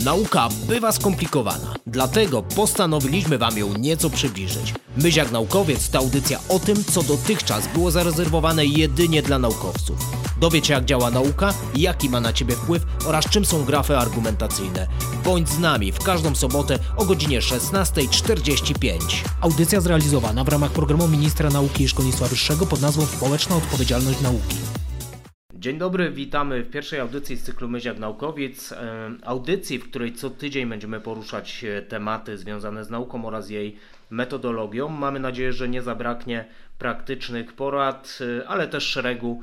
Nauka bywa skomplikowana, dlatego postanowiliśmy Wam ją nieco przybliżyć. Myś jak naukowiec to audycja o tym, co dotychczas było zarezerwowane jedynie dla naukowców. Dowiedz się jak działa nauka, jaki ma na Ciebie wpływ oraz czym są grafy argumentacyjne. Bądź z nami w każdą sobotę o godzinie 16.45. Audycja zrealizowana w ramach programu Ministra Nauki i Szkolnictwa Wyższego pod nazwą Społeczna Odpowiedzialność Nauki. Dzień dobry, witamy w pierwszej audycji z cyklu Myziak Naukowiec. E, audycji, w której co tydzień będziemy poruszać e, tematy związane z nauką oraz jej metodologią. Mamy nadzieję, że nie zabraknie praktycznych porad, e, ale też szeregu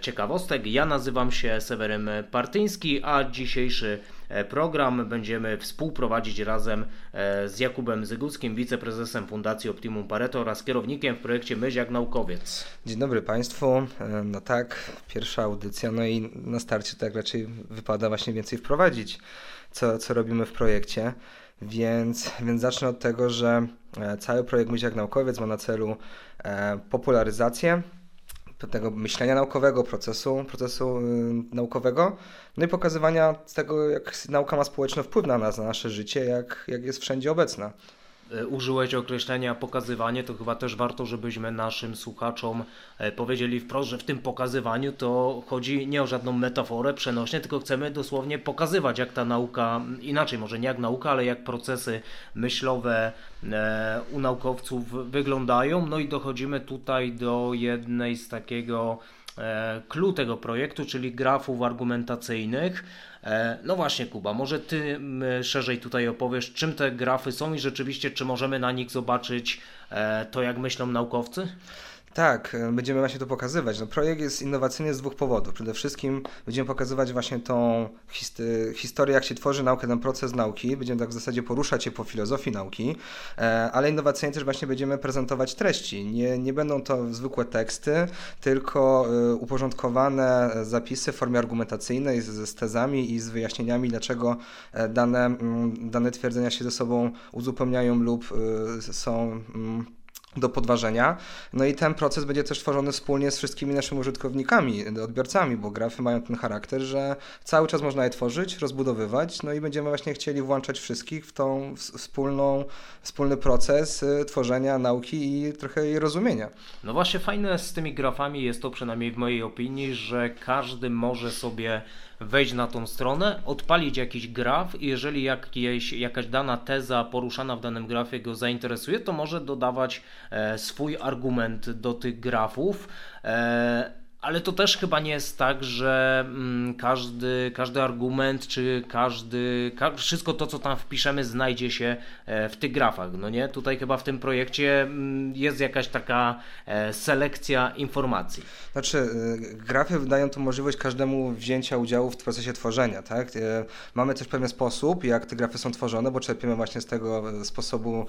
ciekawostek. Ja nazywam się Seweryn Partyński, a dzisiejszy program będziemy współprowadzić razem e, z Jakubem Zyguckim, wiceprezesem Fundacji Optimum Pareto oraz kierownikiem w projekcie Myśl jak Naukowiec. Dzień dobry Państwu. E, no tak, pierwsza audycja, no i na starcie tak raczej wypada właśnie więcej wprowadzić, co, co robimy w projekcie. Więc, więc zacznę od tego, że cały projekt Myśl jak Naukowiec ma na celu popularyzację tego myślenia naukowego, procesu, procesu yy, naukowego, no i pokazywania tego, jak nauka ma społeczny wpływ na nas, na nasze życie, jak, jak jest wszędzie obecna. E, użyłeś określenia pokazywanie, to chyba też warto, żebyśmy naszym słuchaczom e, powiedzieli wprost, że w tym pokazywaniu to chodzi nie o żadną metaforę przenośnie, tylko chcemy dosłownie pokazywać, jak ta nauka, inaczej może nie jak nauka, ale jak procesy myślowe e, u naukowców wyglądają. No i dochodzimy tutaj do jednej z takiego clue tego projektu, czyli grafów argumentacyjnych. E, no właśnie, Kuba, może ty szerzej tutaj opowiesz, czym te grafy są i rzeczywiście, czy możemy na nich zobaczyć e, to, jak myślą naukowcy? Tak, e, będziemy właśnie to pokazywać. No, projekt jest innowacyjny z dwóch powodów. Przede wszystkim będziemy pokazywać właśnie tą historię, jak się tworzy naukę, ten proces nauki. Będziemy tak w zasadzie poruszać się po filozofii nauki, e, ale innowacyjnie też właśnie będziemy prezentować treści. Nie, nie będą to zwykłe teksty, tylko e, uporządkowane zapisy w formie argumentacyjnej z, z tezami i z wyjaśnieniami, dlaczego dane, dane twierdzenia się ze sobą uzupełniają lub są do podważenia. No i ten proces będzie też tworzony wspólnie z wszystkimi naszymi użytkownikami, odbiorcami, bo grafy mają ten charakter, że cały czas można je tworzyć, rozbudowywać, no i będziemy właśnie chcieli włączać wszystkich w tą wspólną, wspólny proces y, tworzenia nauki i trochę jej rozumienia. No właśnie fajne z tymi grafami jest to przynajmniej w mojej opinii, że każdy może sobie wejść na tą stronę, odpalić jakiś graf i jeżeli jakieś, jakaś dana teza poruszana w danym grafie go zainteresuje, to może dodawać swój argument do tych grafów. Ale to też chyba nie jest tak, że mm, każdy, każdy argument, czy każdy, ka wszystko to, co tam wpiszemy, znajdzie się e, w tych grafach. No nie? Tutaj chyba w tym projekcie mm, jest jakaś taka e, selekcja informacji. Znaczy, e, grafy dają tu możliwość każdemu wzięcia udziału w procesie tworzenia. Tak? Mamy też pewien sposób, jak te grafy są tworzone, bo czerpiemy właśnie z tego sposobu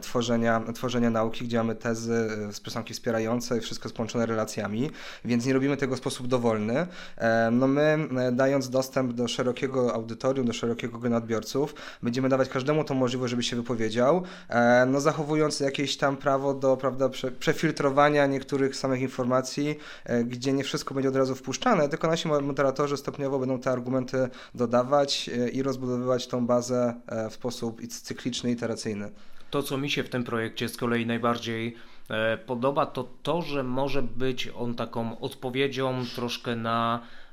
tworzenia, tworzenia nauki, gdzie mamy tezy, przesłanki wspierające i wszystko połączone relacjami, więc nie robimy tego w sposób dowolny. E, no my, e, dając dostęp do szerokiego audytorium, do szerokiego grona odbiorców, będziemy dawać każdemu tą możliwość, żeby się wypowiedział, e, no zachowując jakieś tam prawo do prawda, prze, przefiltrowania niektórych samych informacji, gdzie nie wszystko będzie od razu wpuszczane, tylko nasi moderatorzy stopniowo będą te argumenty dodawać i rozbudowywać tą bazę w sposób cykliczny, iteracyjny. To, co mi się w tym projekcie z kolei najbardziej E, podoba, to to, że może być on taką odpowiedzią troszkę na e,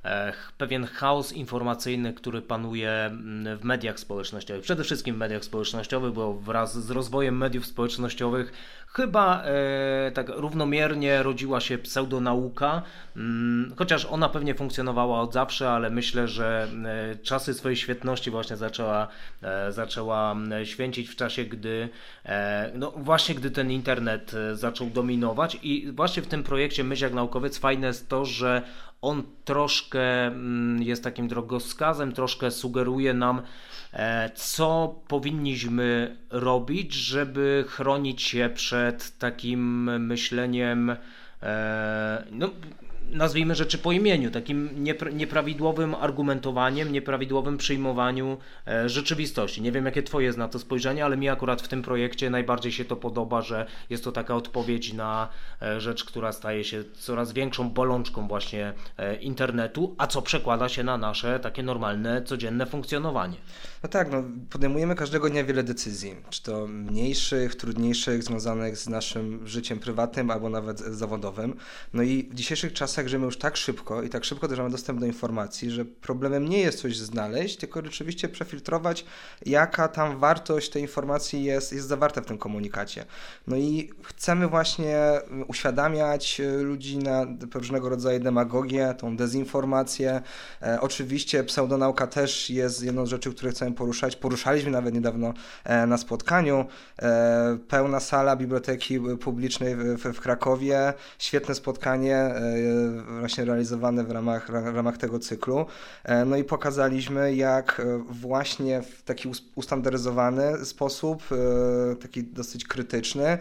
pewien chaos informacyjny, który panuje mm, w mediach społecznościowych. Przede wszystkim w mediach społecznościowych, bo wraz z rozwojem mediów społecznościowych chyba e, tak równomiernie rodziła się pseudonauka, mm, chociaż ona pewnie funkcjonowała od zawsze, ale myślę, że e, czasy swojej świetności właśnie zaczęła, e, zaczęła święcić w czasie, gdy e, no właśnie gdy ten internet e, zaczął dominować i właśnie w tym projekcie Myśl jak naukowiec fajne jest to, że on troszkę mm, jest takim drogowskazem, troszkę sugeruje nam, e, co powinniśmy robić, żeby chronić się przed takim myśleniem, e, no, nazwijmy rzeczy po imieniu, takim nieprawidłowym argumentowaniem, nieprawidłowym przyjmowaniu e, rzeczywistości. Nie wiem, jakie Twoje jest na to spojrzenie, ale mi akurat w tym projekcie najbardziej się to podoba, że jest to taka odpowiedź na e, rzecz, która staje się coraz większą bolączką właśnie e, internetu, a co przekłada się na nasze takie normalne, codzienne funkcjonowanie. No tak, no, podejmujemy każdego dnia wiele decyzji, czy to mniejszych, trudniejszych, związanych z naszym życiem prywatnym albo nawet zawodowym. No i w dzisiejszych czasach żyjemy już tak szybko i tak szybko też mamy dostęp do informacji, że problemem nie jest coś znaleźć, tylko rzeczywiście przefiltrować, jaka tam wartość tej informacji jest, jest zawarta w tym komunikacie. No i chcemy właśnie uświadamiać ludzi na różnego rodzaju demagogię, tą dezinformację. E, oczywiście pseudonauka też jest jedną z rzeczy, które chcemy poruszać. Poruszaliśmy nawet niedawno e, na spotkaniu. E, pełna sala biblioteki publicznej w, w Krakowie. Świetne spotkanie, e, właśnie realizowane w ramach, w ramach tego cyklu. No i pokazaliśmy, jak właśnie w taki ustandaryzowany sposób, taki dosyć krytyczny,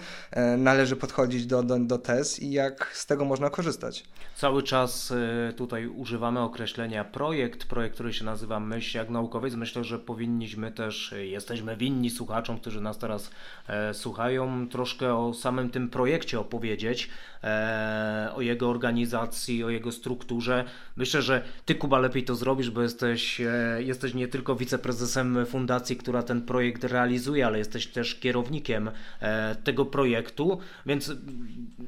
należy podchodzić do, do, do tez i jak z tego można korzystać. Cały czas tutaj używamy określenia projekt, projekt, który się nazywa Myśl jak naukowiec. Myślę, że powinniśmy też, jesteśmy winni słuchaczom, którzy nas teraz e, słuchają, troszkę o samym tym projekcie opowiedzieć, e, o jego organizacji, o jego strukturze. Myślę, że Ty, Kuba, lepiej to zrobisz, bo jesteś, e, jesteś nie tylko wiceprezesem fundacji, która ten projekt realizuje, ale jesteś też kierownikiem e, tego projektu, więc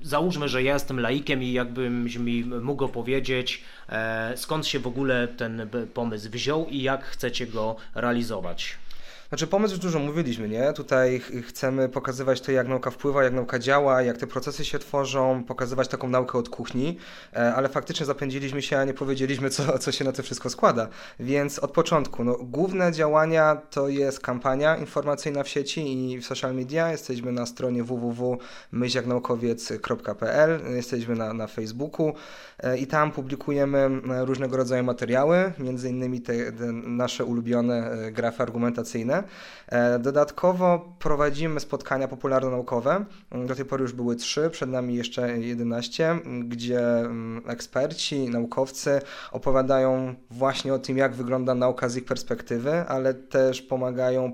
załóżmy, że ja jestem laikiem i jakbyś mi mógł opowiedzieć, e, skąd się w ogóle ten pomysł wziął i jak chcecie go realizować. Znaczy pomysł już dużo mówiliśmy, nie? Tutaj chcemy pokazywać to, jak nauka wpływa, jak nauka działa, jak te procesy się tworzą, pokazywać taką naukę od kuchni, e, ale faktycznie zapędziliśmy się, a nie powiedzieliśmy, co, co się na to wszystko składa. Więc od początku, no, główne działania to jest kampania informacyjna w sieci i w social media. Jesteśmy na stronie www.myśljaknaukowiec.pl, jesteśmy na, na Facebooku e, i tam publikujemy różnego rodzaju materiały, między innymi te, te nasze ulubione e, grafy argumentacyjne, E, dodatkowo prowadzimy spotkania popularno-naukowe. Do tej pory już były trzy, przed nami jeszcze 11, gdzie mm, eksperci, naukowcy opowiadają właśnie o tym, jak wygląda nauka z ich perspektywy, ale też pomagają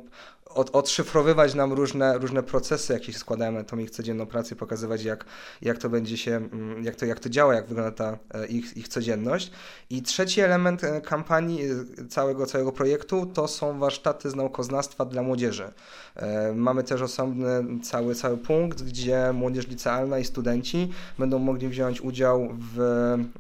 od, odszyfrowywać nam różne, różne procesy, jakie się składają na ich codzienną pracę, pokazywać jak, jak to będzie się, mm, jak to, jak to działa, jak wygląda ta e, ich, ich codzienność. I trzeci element e, kampanii, e, całego, całego projektu, to są warsztaty z naukoznawstwa dla młodzieży. Mamy też osobny cały, cały punkt, gdzie młodzież licealna i studenci będą mogli wziąć udział w,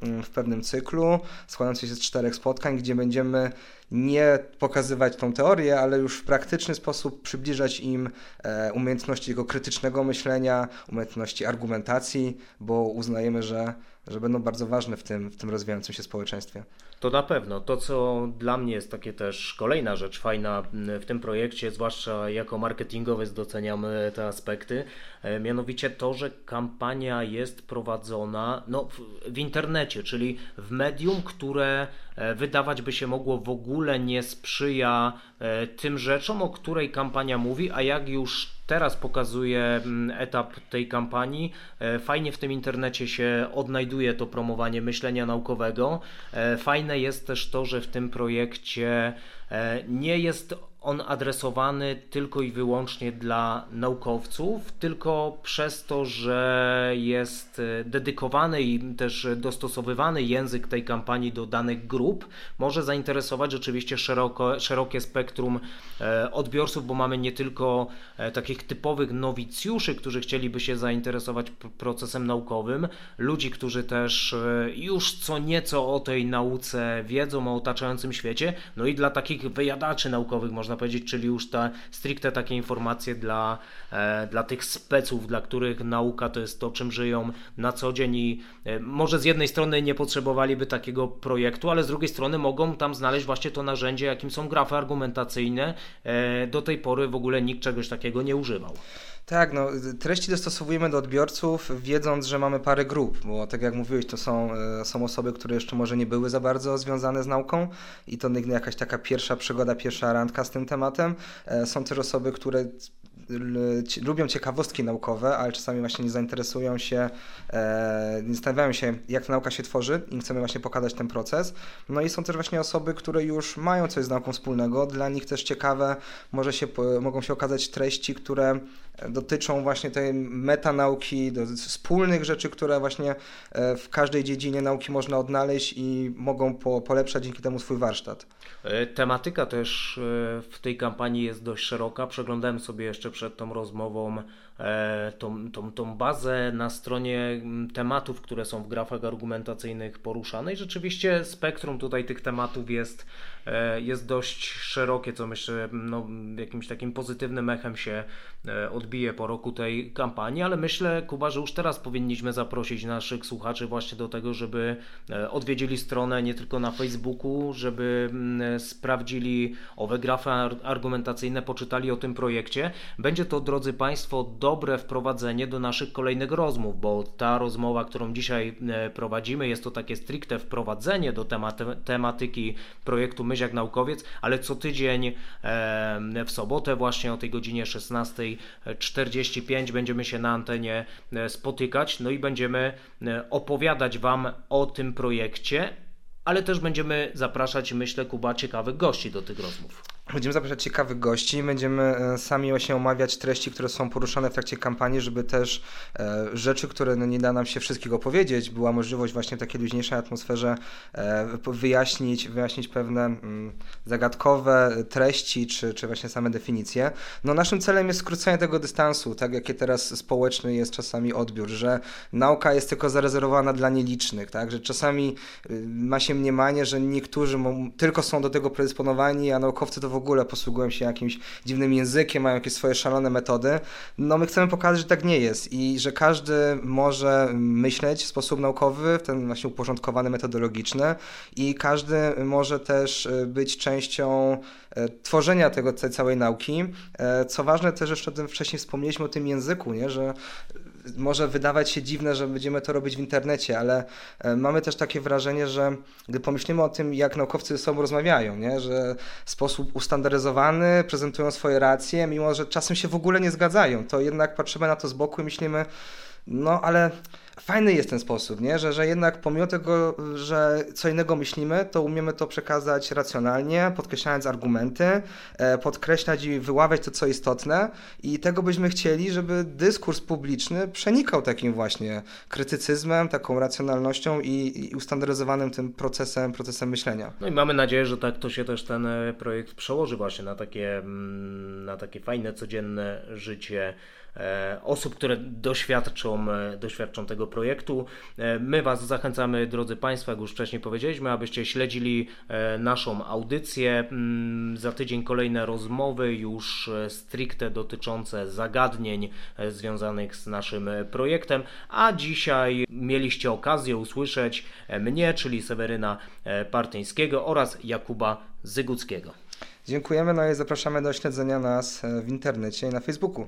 mm, w pewnym cyklu składającym się z czterech spotkań, gdzie będziemy nie pokazywać tą teorię, ale już w praktyczny sposób przybliżać im e, umiejętności jego krytycznego myślenia, umiejętności argumentacji, bo uznajemy, że, że będą bardzo ważne w tym, w tym rozwijającym się społeczeństwie. To na pewno. To, co dla mnie jest takie też kolejna rzecz fajna w tym projekcie, zwłaszcza jako marketingowiec doceniam te aspekty, e, mianowicie to, że kampania jest prowadzona no, w, w internecie, czyli w medium, które e, wydawać by się mogło w ogóle nie sprzyja e, tym rzeczom, o której kampania mówi, a jak już teraz pokazuje mm, etap tej kampanii. E, fajnie w tym internecie się odnajduje to promowanie myślenia naukowego. E, fajne jest też to, że w tym projekcie e, nie jest on adresowany tylko i wyłącznie dla naukowców, tylko przez to, że jest e, dedykowany i też dostosowywany język tej kampanii do danych grup, może zainteresować rzeczywiście szeroko, szerokie spektrum e, odbiorców, bo mamy nie tylko e, takich typowych nowicjuszy, którzy chcieliby się zainteresować procesem naukowym, ludzi, którzy też już co nieco o tej nauce wiedzą, o otaczającym świecie, no i dla takich wyjadaczy naukowych można można powiedzieć, czyli już te stricte takie informacje dla, e, dla tych speców, dla których nauka to jest to, czym żyją na co dzień i e, może z jednej strony nie potrzebowaliby takiego projektu, ale z drugiej strony mogą tam znaleźć właśnie to narzędzie, jakim są grafy argumentacyjne. E, do tej pory w ogóle nikt czegoś takiego nie używał. Tak, no, treści dostosowujemy do odbiorców, wiedząc, że mamy parę grup, bo tak jak mówiłeś, to są, e, są osoby, które jeszcze może nie były za bardzo związane z nauką i to jakaś taka pierwsza przygoda, pierwsza randka z tym tematem. E, są też osoby, które lubią ciekawostki naukowe, ale czasami właśnie nie zainteresują się, e, nie zastanawiają się, jak ta nauka się tworzy i chcemy właśnie pokazać ten proces. No i są też właśnie osoby, które już mają coś z nauką wspólnego. Dla nich też ciekawe może się, mogą się okazać treści, które dotyczą właśnie tej metanauki, do wspólnych rzeczy, które właśnie e, w każdej dziedzinie nauki można odnaleźć i mogą po, polepszać dzięki temu swój warsztat. E, tematyka też w tej kampanii jest dość szeroka. Przeglądałem sobie jeszcze przed tą rozmową tą, tą, tą bazę na stronie tematów, które są w grafach argumentacyjnych poruszane i rzeczywiście spektrum tutaj tych tematów jest, e, jest dość szerokie, co myślę no, jakimś takim pozytywnym echem się e, odbije po roku tej kampanii, ale myślę Kuba, że już teraz powinniśmy zaprosić naszych słuchaczy właśnie do tego, żeby odwiedzili stronę nie tylko na Facebooku, żeby sprawdzili owe grafy argumentacyjne, poczytali o tym projekcie. Będzie to, drodzy Państwo, dobre wprowadzenie do naszych kolejnych rozmów, bo ta rozmowa, którą dzisiaj e, prowadzimy, jest to takie stricte wprowadzenie do tematy, tematyki projektu Myśl jak Naukowiec, ale co tydzień e, w sobotę właśnie o tej godzinie 16.45 będziemy się na antenie e, spotykać, no i będziemy opowiadać Wam o tym projekcie, ale też będziemy zapraszać, myślę, Kuba, ciekawych gości do tych rozmów. Będziemy zapraszać ciekawych gości, będziemy e, sami właśnie omawiać treści, które są poruszane w trakcie kampanii, żeby też e, rzeczy, które no nie da nam się wszystkiego powiedzieć, była możliwość właśnie w takiej luźniejszej atmosferze e, wyjaśnić, wyjaśnić pewne mm, zagadkowe treści, czy, czy właśnie same definicje. No naszym celem jest skrócenie tego dystansu, tak jakie teraz społeczny jest czasami odbiór, że nauka jest tylko zarezerwowana dla nielicznych, tak, że czasami y, ma się mniemanie, że niektórzy tylko są do tego predysponowani, a naukowcy to w ogóle posługują się jakimś dziwnym językiem, mają jakieś swoje szalone metody. No my chcemy pokazać, że tak nie jest i że każdy może myśleć w sposób naukowy, w ten właśnie uporządkowany, metodologiczny i każdy może też e, być częścią e, tworzenia tego, tej całej nauki. E, co ważne, też jeszcze o tym wcześniej wspomnieliśmy o tym języku, nie? że może wydawać się dziwne, że będziemy to robić w internecie, ale e, mamy też takie wrażenie, że gdy pomyślimy o tym, jak naukowcy ze sobą rozmawiają, nie? że w sposób ustandaryzowany prezentują swoje racje, mimo że czasem się w ogóle nie zgadzają, to jednak patrzymy na to z boku i myślimy, no ale fajny jest ten sposób, nie? Że, że jednak pomimo tego, że co innego myślimy, to umiemy to przekazać racjonalnie, podkreślając argumenty, e, podkreślać i wyławiać to, co istotne i tego byśmy chcieli, żeby dyskurs publiczny przenikał takim właśnie krytycyzmem, taką racjonalnością i, i ustandaryzowanym tym procesem, procesem myślenia. No i mamy nadzieję, że tak to się też ten e, projekt przełoży właśnie na takie, mm, na takie fajne, codzienne życie osób, które doświadczą, e, doświadczą tego projektu. E, my Was zachęcamy, drodzy Państwo, jak już wcześniej powiedzieliśmy, abyście śledzili naszą audycję. Mm, za tydzień kolejne rozmowy, już stricte dotyczące zagadnień związanych z naszym projektem. A dzisiaj mieliście okazję usłyszeć mnie, czyli Seweryna Partyńskiego oraz Jakuba Zyguckiego. Dziękujemy, no i zapraszamy do śledzenia nas w internecie i na Facebooku.